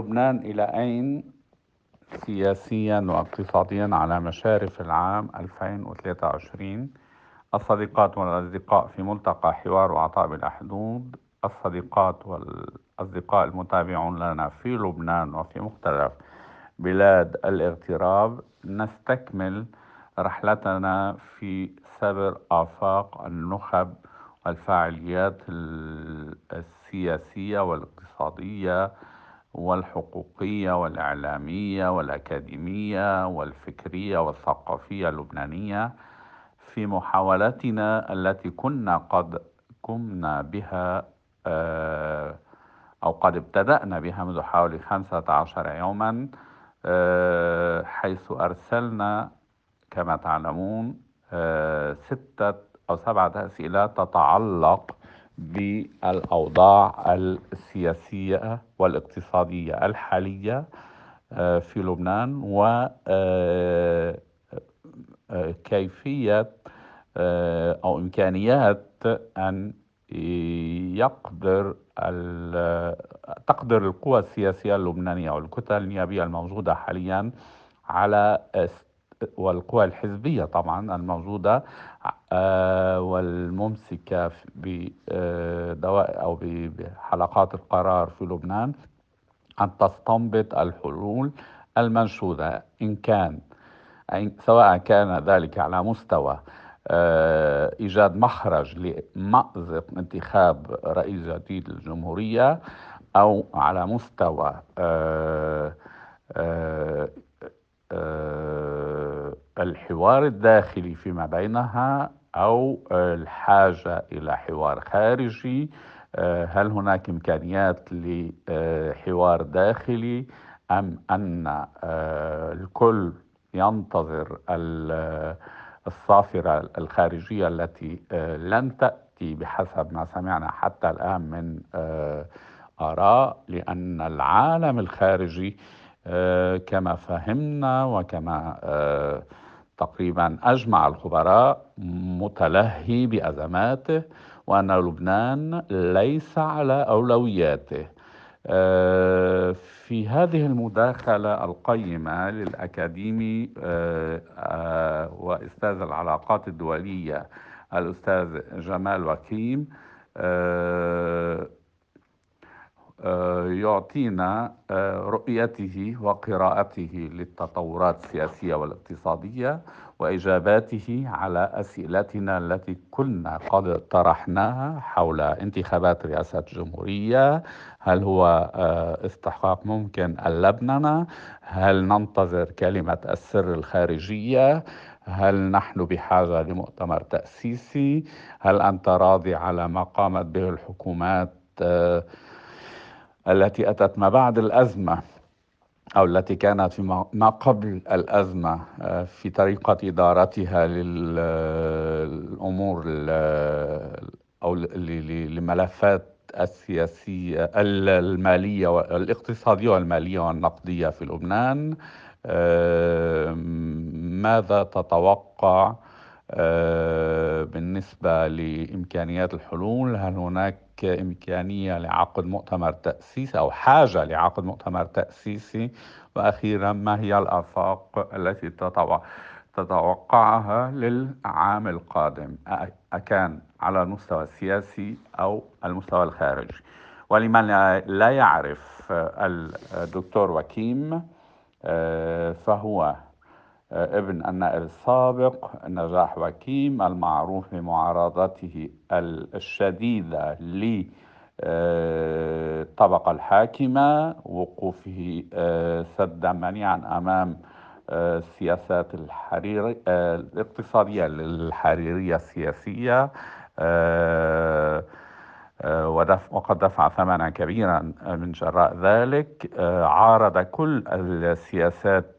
لبنان إلى أين؟ سياسيا واقتصاديا على مشارف العام 2023 الصديقات والأصدقاء في ملتقى حوار وعطاء بلا حدود. الصديقات والأصدقاء المتابعون لنا في لبنان وفي مختلف بلاد الاغتراب. نستكمل رحلتنا في سبر آفاق النخب والفعاليات السياسية والاقتصادية والحقوقية والإعلامية والأكاديمية والفكرية والثقافية اللبنانية في محاولاتنا التي كنا قد قمنا بها آه، أو قد ابتدأنا بها منذ حوالي خمسة عشر يوما آه، حيث أرسلنا كما تعلمون آه، ستة أو سبعة أسئلة تتعلق بالأوضاع السياسية والاقتصادية الحالية آه، في لبنان وكيفية أو إمكانيات أن يقدر تقدر القوى السياسية اللبنانية والكتل النيابية الموجودة حاليا على والقوى الحزبية طبعا الموجودة آه، والممسكة بدواء أو بحلقات القرار في لبنان أن تستنبط الحلول المنشودة إن كان سواء كان ذلك على مستوى آه، إيجاد مخرج لمأزق انتخاب رئيس جديد للجمهورية أو على مستوى آه، الحوار الداخلي فيما بينها أو الحاجة إلى حوار خارجي هل هناك إمكانيات لحوار داخلي أم أن الكل ينتظر الصافرة الخارجية التي لن تأتي بحسب ما سمعنا حتى الآن من آراء لأن العالم الخارجي كما فهمنا وكما تقريبا أجمع الخبراء متلهي بأزماته وأن لبنان ليس على أولوياته. آه، في هذه المداخلة القيمة للأكاديمي آه، آه، وأستاذ العلاقات الدولية الأستاذ جمال وكيم يعطينا رؤيته وقراءته للتطورات السياسية والاقتصادية وإجاباته على أسئلتنا التي كنا قد طرحناها حول انتخابات رئاسه الجمهورية. هل هو استحقاق ممكن اللبننه هل ننتظر كلمة السر الخارجية؟ هل نحن بحاجة لمؤتمر تأسيسي؟ هل أنت راضي على ما قامت به الحكومات؟ التي أتت ما بعد الأزمة أو التي كانت في ما قبل الأزمة آه، في طريقة إدارتها للأمور أو للملفات السياسية المالية والاقتصادية والمالية والنقدية في لبنان آه، ماذا تتوقع؟ بالنسبة لإمكانيات الحلول هل هناك إمكانية لعقد مؤتمر تأسيسي أو حاجة لعقد مؤتمر تأسيسي؟ وأخيرا ما هي الآفاق التي تتوقعها للعام القادم؟ أكان على المستوى السياسي أو المستوى الخارجي؟ ولمن لا يعرف الدكتور وكيم آه، فهو آه، ابن النائب السابق نجاح وكيم المعروف بمعارضته الشديدة للطبقة الحاكمة وقوفه آه، سدا منيعا أمام آه، السياسات الحريري الاقتصادية للحريرية السياسية وقد دفع ثمنا كبيرا من جراء ذلك عارض كل السياسات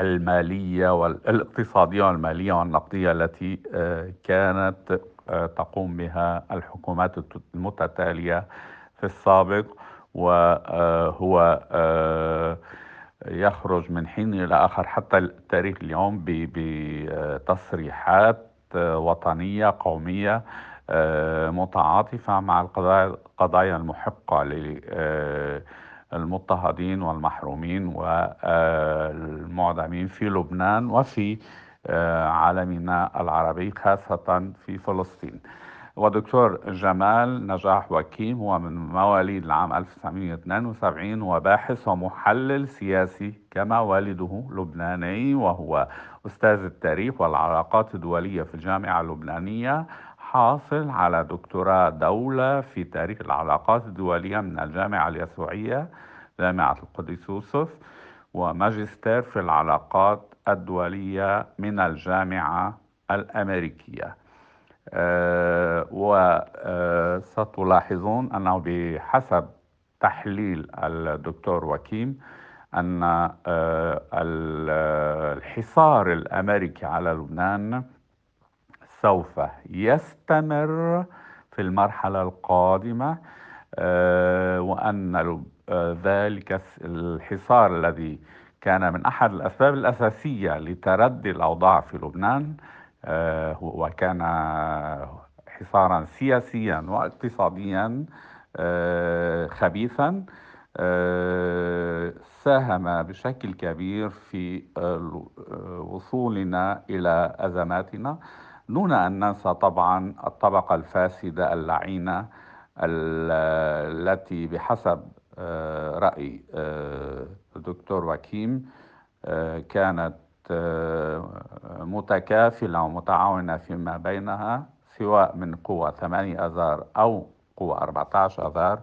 المالية والاقتصادية والمالية والنقدية التي آه، كانت آه، تقوم بها الحكومات المتتالية في السابق وهو آه، يخرج من حين إلى آخر حتى التاريخ اليوم بتصريحات وطنية قومية متعاطفة مع القضايا المحقة المضطهدين والمحرومين والمعدمين في لبنان وفي آه، عالمنا العربي خاصة في فلسطين. ودكتور جمال نجاح وكيم هو من مواليد العام 1972 وباحث ومحلل سياسي كما والده لبناني وهو أستاذ التاريخ والعلاقات الدولية في الجامعة اللبنانية. حاصل على دكتوراه دولة في تاريخ العلاقات الدولية من الجامعة اليسوعية جامعة القدس يوسف وماجستير في العلاقات الدولية من الجامعة الأمريكية. أه وستلاحظون أنه بحسب تحليل الدكتور وكيم أن أه الحصار الأمريكي على لبنان سوف يستمر في المرحلة القادمة أه وأن ذلك الحصار الذي كان من أحد الأسباب الأساسية لتردي الأوضاع في لبنان آه، وكان حصارا سياسيا واقتصاديا آه، خبيثا آه، ساهم بشكل كبير في وصولنا إلى أزماتنا. دون أن ننسى طبعا الطبقة الفاسدة اللعينة التي بحسب رأي الدكتور وكيم كانت متكافلة ومتعاونة فيما بينها سواء من قوة 8 أذار أو قوة 14 أذار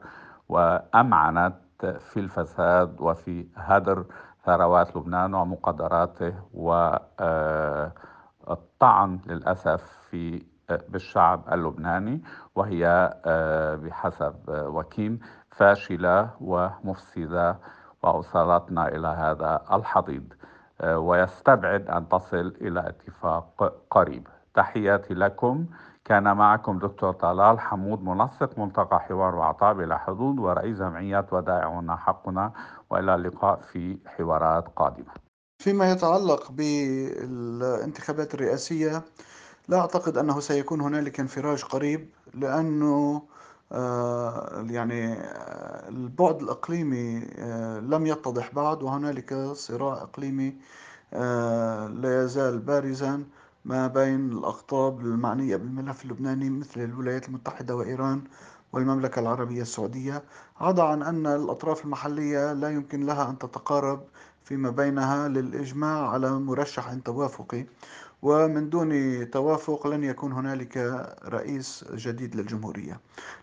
وأمعنت في الفساد وفي هدر ثروات لبنان ومقدراته والطعن للأسف في بالشعب اللبناني وهي بحسب وكيم فاشلة ومفسدة وأوصلتنا إلى هذا الحضيض آه، ويستبعد أن تصل إلى اتفاق قريب. تحياتي لكم. كان معكم دكتور طلال حمود منسق ملتقى حوار وعطاء بلا حدود ورئيس جمعية ودائعنا حقنا وإلى اللقاء في حوارات قادمة. فيما يتعلق بالانتخابات الرئاسية لا أعتقد أنه سيكون هنالك انفراج قريب لأنه آه، يعني آه، البعد الإقليمي آه، لم يتضح بعد وهنالك صراع إقليمي لا يزال بارزا ما بين الأقطاب المعنية بالملف اللبناني مثل الولايات المتحدة وإيران والمملكة العربية السعودية. عدا عن أن الأطراف المحلية لا يمكن لها أن تتقارب فيما بينها للإجماع على مرشح توافقي. ومن دون توافق لن يكون هنالك رئيس جديد للجمهورية.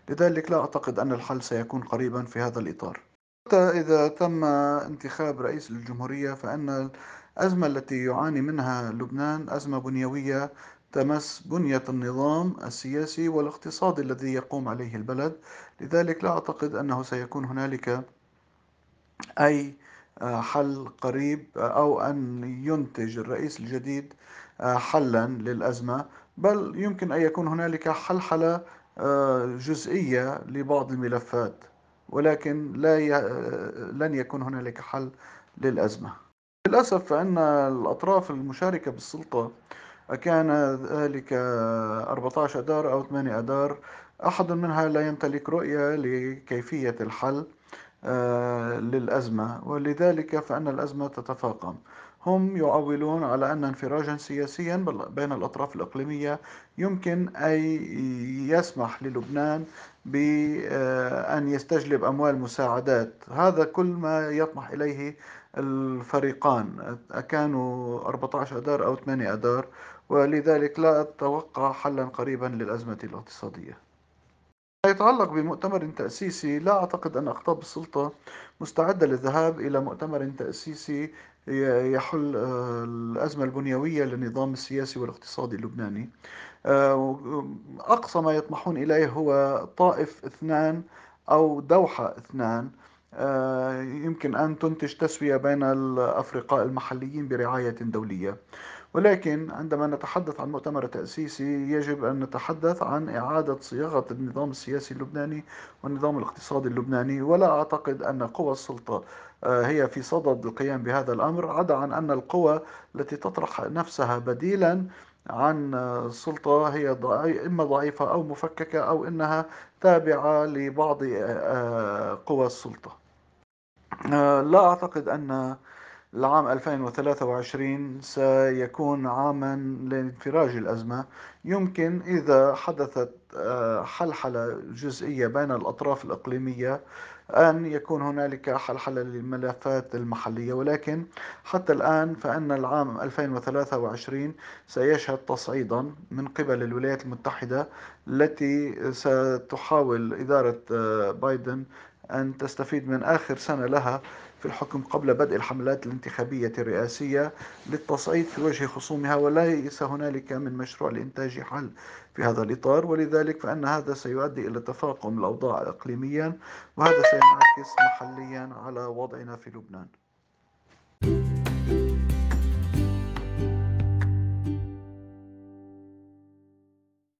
لذلك لا أعتقد أن الحل سيكون قريبا في هذا الإطار. حتى إذا تم انتخاب رئيس للجمهورية فإن الأزمة التي يعاني منها لبنان أزمة بنيوية تمس بنية النظام السياسي والاقتصادي الذي يقوم عليه البلد. لذلك لا أعتقد أنه سيكون هنالك أي حل قريب أو أن ينتج الرئيس الجديد حلا للأزمة. بل يمكن أن يكون هنالك حلحلة آه، جزئية لبعض الملفات ولكن لا ي... آه، لن يكون هنالك حل للأزمة. للأسف فإن الأطراف المشاركة بالسلطة كان ذلك 14 أدار أو 8 أدار أحد منها لا يمتلك رؤية لكيفية الحل. آه، للأزمة ولذلك فإن الأزمة تتفاقم. هم يعولون على أن انفراجا سياسيا بين الأطراف الإقليمية يمكن أن يسمح للبنان بأن يستجلب أموال مساعدات. هذا كل ما يطمح إليه الفريقان. كانوا 14 أدار أو 8 أدار ولذلك لا أتوقع حلا قريبا للأزمة الاقتصادية. يتعلق بمؤتمر تأسيسي لا أعتقد أن أقطاب السلطة مستعدة للذهاب إلى مؤتمر تأسيسي يحل آه، الأزمة البنيوية للنظام السياسي والاقتصادي اللبناني. آه، أقصى ما يطمحون إليه هو طائف اثنان أو دوحة اثنان. آه، يمكن أن تنتج تسوية بين الأفرقاء المحليين برعاية دولية. ولكن عندما نتحدث عن مؤتمر تأسيسي يجب أن نتحدث عن إعادة صياغة النظام السياسي اللبناني والنظام الاقتصادي اللبناني. ولا أعتقد أن قوى السلطة آه، هي في صدد القيام بهذا الأمر عدا عن أن القوى التي تطرح نفسها بديلا عن السلطة هي إما ضعيفة أو مفككة أو إنها تابعة لبعض آه، قوى السلطة. آه، لا أعتقد أن العام 2023 سيكون عاما لانفراج الأزمة. يمكن إذا حدثت آه، حلحلة جزئية بين الأطراف الإقليمية أن يكون هنالك حلحلة للملفات المحلية. ولكن حتى الآن فإن العام 2023 سيشهد تصعيدا من قبل الولايات المتحدة التي ستحاول إدارة آه، بايدن أن تستفيد من آخر سنة لها في الحكم قبل بدء الحملات الانتخابية الرئاسية للتصعيد في وجه خصومها وليس هنالك من مشروع لإنتاج حل في هذا الإطار. ولذلك فإن هذا سيؤدي إلى تفاقم الأوضاع إقليميا وهذا سينعكس محليا على وضعنا في لبنان.